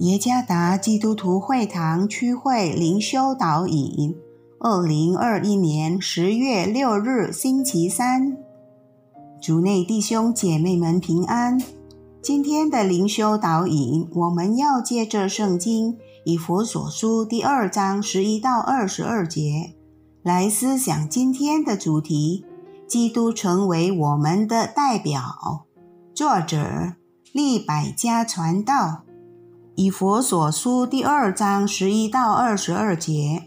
耶加达基督徒会堂区会灵修导引，二零二一年十月六日星期三，主内弟兄姐妹们平安。今天的灵修导引，我们要借着圣经以佛所书第二章十一到二十二节来思想今天的主题：基督成为我们的代表。作者利百家传道。以佛所书第二章十一到二十二节，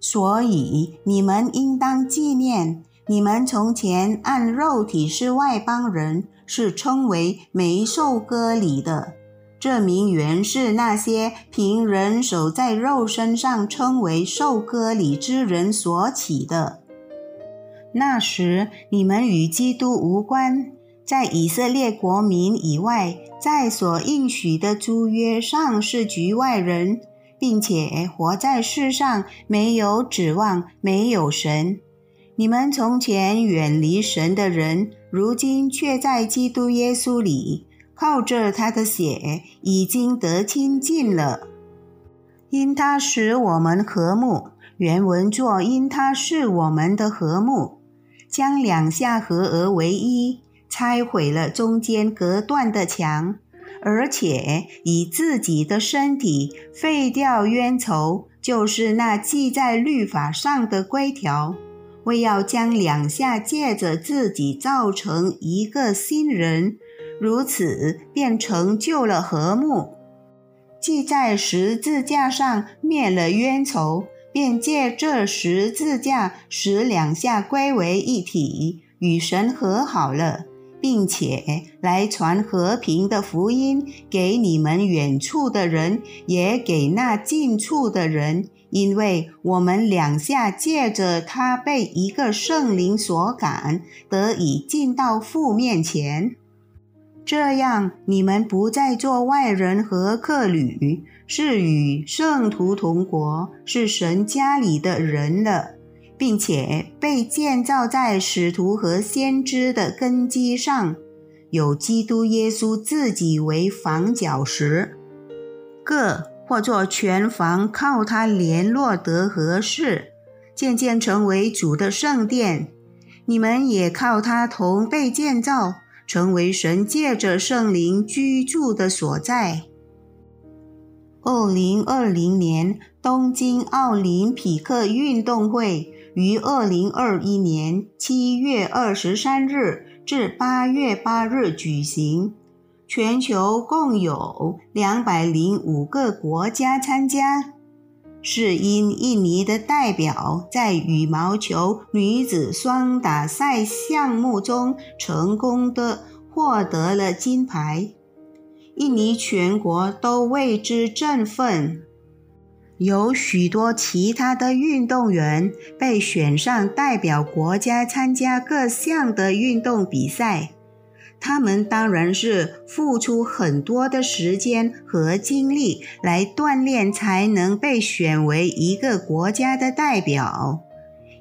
所以你们应当纪念，你们从前按肉体是外邦人，是称为没受割礼的。这名原是那些凭人手在肉身上称为受割礼之人所起的。那时你们与基督无关。在以色列国民以外，在所应许的租约上是局外人，并且活在世上没有指望，没有神。你们从前远离神的人，如今却在基督耶稣里，靠着他的血已经得亲近了。因他使我们和睦，原文作因他是我们的和睦，将两下合而为一。拆毁了中间隔断的墙，而且以自己的身体废掉冤仇，就是那记在律法上的规条，为要将两下借着自己造成一个新人，如此便成就了和睦。记在十字架上灭了冤仇，便借这十字架使两下归为一体，与神和好了。并且来传和平的福音给你们远处的人，也给那近处的人，因为我们两下借着他被一个圣灵所感，得以进到父面前。这样，你们不再做外人和客旅，是与圣徒同国，是神家里的人了。并且被建造在使徒和先知的根基上，有基督耶稣自己为房角石，各或作全房，靠他联络得合适，渐渐成为主的圣殿。你们也靠他同被建造，成为神借着圣灵居住的所在。二零二零年东京奥林匹克运动会。于二零二一年七月二十三日至八月八日举行，全球共有两百零五个国家参加。是因印尼的代表在羽毛球女子双打赛项目中成功的获得了金牌，印尼全国都为之振奋。有许多其他的运动员被选上代表国家参加各项的运动比赛，他们当然是付出很多的时间和精力来锻炼，才能被选为一个国家的代表。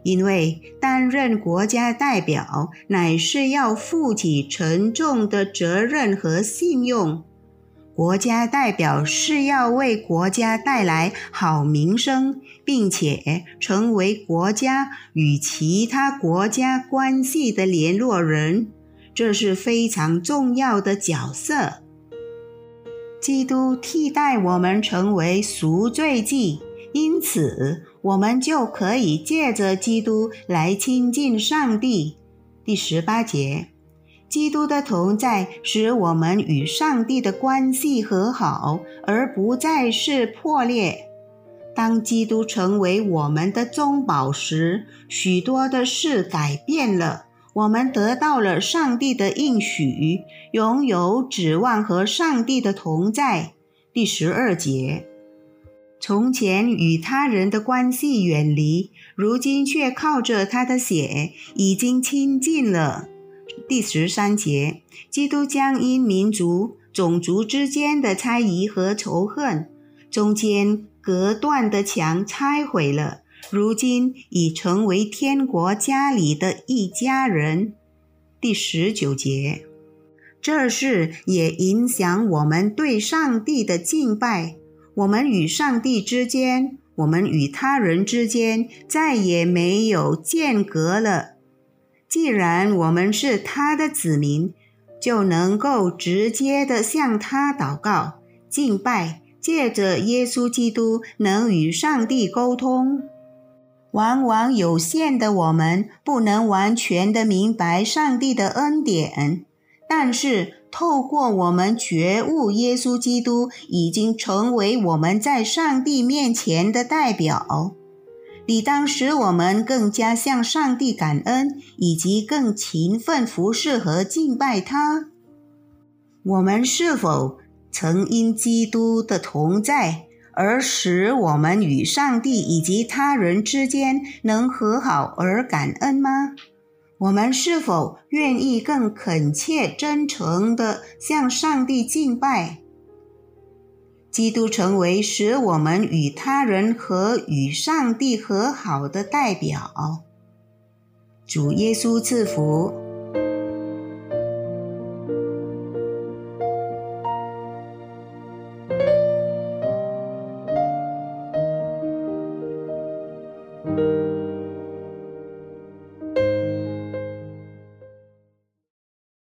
因为担任国家代表乃是要负起沉重的责任和信用。国家代表是要为国家带来好名声，并且成为国家与其他国家关系的联络人，这是非常重要的角色。基督替代我们成为赎罪祭，因此我们就可以借着基督来亲近上帝。第十八节。基督的同在使我们与上帝的关系和好，而不再是破裂。当基督成为我们的中宝时，许多的事改变了。我们得到了上帝的应许，拥有指望和上帝的同在。第十二节，从前与他人的关系远离，如今却靠着他的血已经亲近了。第十三节，基督将因民族、种族之间的猜疑和仇恨，中间隔断的墙拆毁了，如今已成为天国家里的一家人。第十九节，这事也影响我们对上帝的敬拜。我们与上帝之间，我们与他人之间再也没有间隔了。既然我们是他的子民，就能够直接的向他祷告、敬拜，借着耶稣基督能与上帝沟通。往往有限的我们不能完全的明白上帝的恩典，但是透过我们觉悟，耶稣基督已经成为我们在上帝面前的代表，理当使我们更加向上帝感恩，以及更勤奋服侍和敬拜他。我们是否曾因基督的同在？而使我们与上帝以及他人之间能和好而感恩吗？我们是否愿意更恳切、真诚地向上帝敬拜？基督成为使我们与他人和与上帝和好的代表。主耶稣赐福。